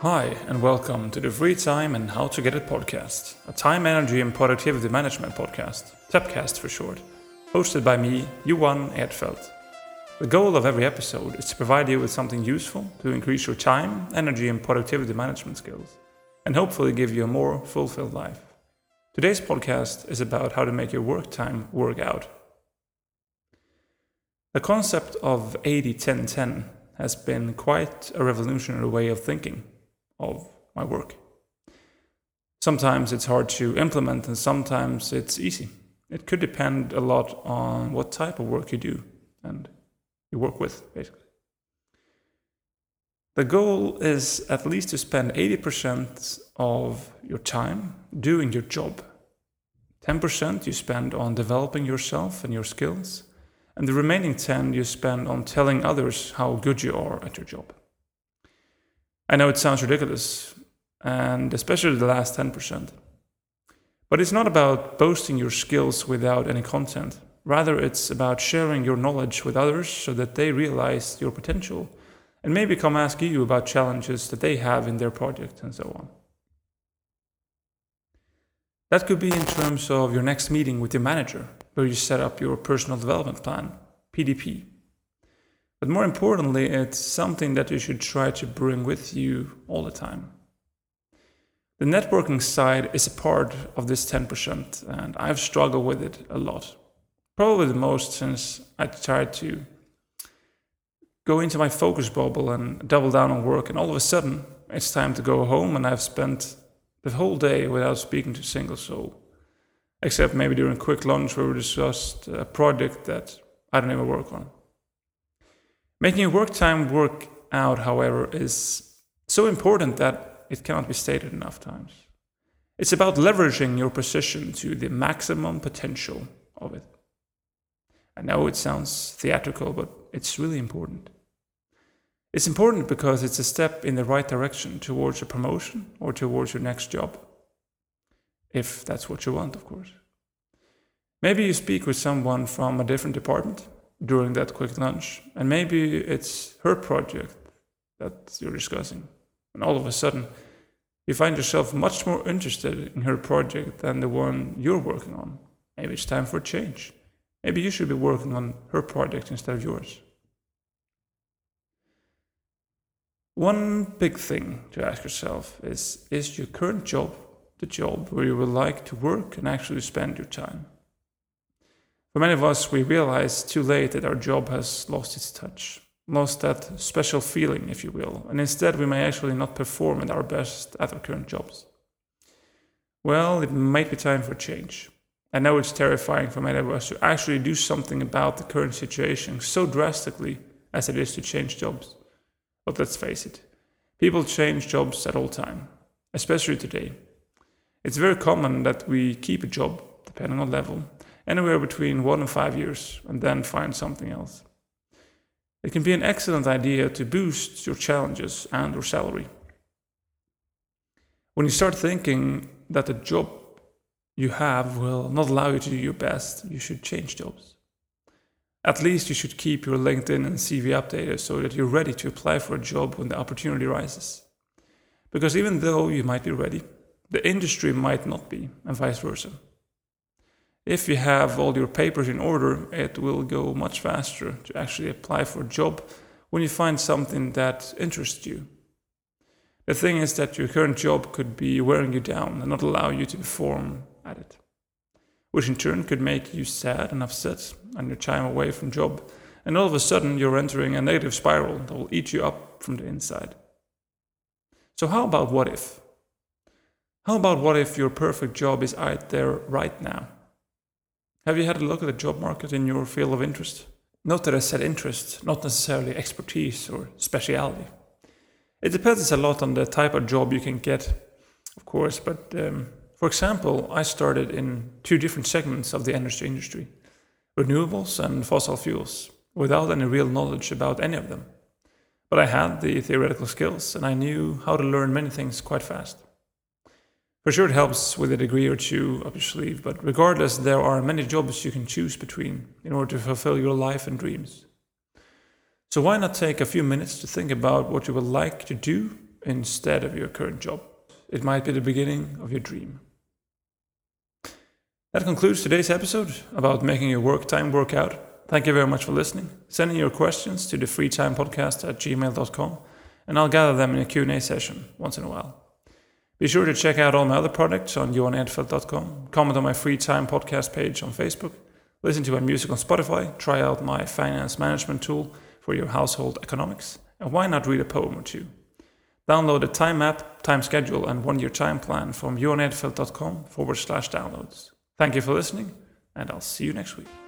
Hi, and welcome to the Free Time and How to Get It podcast, a time, energy, and productivity management podcast, TEPcast for short, hosted by me, Johan Edfeldt. The goal of every episode is to provide you with something useful to increase your time, energy, and productivity management skills, and hopefully give you a more fulfilled life. Today's podcast is about how to make your work time work out. The concept of 80 10 10 has been quite a revolutionary way of thinking of my work. Sometimes it's hard to implement and sometimes it's easy. It could depend a lot on what type of work you do and you work with, basically. The goal is at least to spend 80% of your time doing your job. 10% you spend on developing yourself and your skills, and the remaining 10 you spend on telling others how good you are at your job. I know it sounds ridiculous, and especially the last 10%. But it's not about boasting your skills without any content. Rather, it's about sharing your knowledge with others so that they realize your potential and maybe come ask you about challenges that they have in their project and so on. That could be in terms of your next meeting with your manager, where you set up your personal development plan, PDP. But more importantly, it's something that you should try to bring with you all the time. The networking side is a part of this 10%, and I've struggled with it a lot. Probably the most since I tried to go into my focus bubble and double down on work, and all of a sudden it's time to go home, and I've spent the whole day without speaking to a single soul, except maybe during quick lunch where we discussed a project that I don't even work on. Making your work time work out, however, is so important that it cannot be stated enough times. It's about leveraging your position to the maximum potential of it. I know it sounds theatrical, but it's really important. It's important because it's a step in the right direction towards a promotion or towards your next job. If that's what you want, of course. Maybe you speak with someone from a different department during that quick lunch, and maybe it's her project that you're discussing. And all of a sudden, you find yourself much more interested in her project than the one you're working on. Maybe it's time for change. Maybe you should be working on her project instead of yours. One big thing to ask yourself is Is your current job the job where you would like to work and actually spend your time? For many of us, we realize too late that our job has lost its touch, lost that special feeling, if you will, and instead we may actually not perform at our best at our current jobs. Well, it might be time for change. I know it's terrifying for many of us to actually do something about the current situation so drastically as it is to change jobs. But let's face it, people change jobs at all time, especially today. It's very common that we keep a job, depending on level, anywhere between one and five years, and then find something else. It can be an excellent idea to boost your challenges and your salary. When you start thinking that the job you have will not allow you to do your best, you should change jobs. At least you should keep your LinkedIn and CV updated so that you're ready to apply for a job when the opportunity rises. Because even though you might be ready, the industry might not be, and vice versa. If you have all your papers in order, it will go much faster to actually apply for a job when you find something that interests you. The thing is that your current job could be wearing you down and not allow you to perform at it which in turn could make you sad and upset on your time away from job. And all of a sudden, you're entering a negative spiral that will eat you up from the inside. So, how about what if? How about what if your perfect job is out there right now? Have you had a look at the job market in your field of interest? Note that I said interest, not necessarily expertise or speciality. It depends a lot on the type of job you can get, of course, but um, for example, I started in two different segments of the energy industry renewables and fossil fuels, without any real knowledge about any of them. But I had the theoretical skills and I knew how to learn many things quite fast. For sure, it helps with a degree or two up your sleeve, but regardless, there are many jobs you can choose between in order to fulfill your life and dreams. So, why not take a few minutes to think about what you would like to do instead of your current job. It might be the beginning of your dream. That concludes today's episode about making your work time work out. Thank you very much for listening. Send in your questions to the freetimepodcast at gmail.com and I'll gather them in a Q&A session once in a while. Be sure to check out all my other products on johanedfeldt.com, comment on my free time podcast page on Facebook, listen to my music on Spotify, try out my finance management tool for your household economics, and why not read a poem or two? Download a time map, time schedule, and one year time plan from johanedfeldt.com forward slash downloads. Thank you for listening, and I'll see you next week.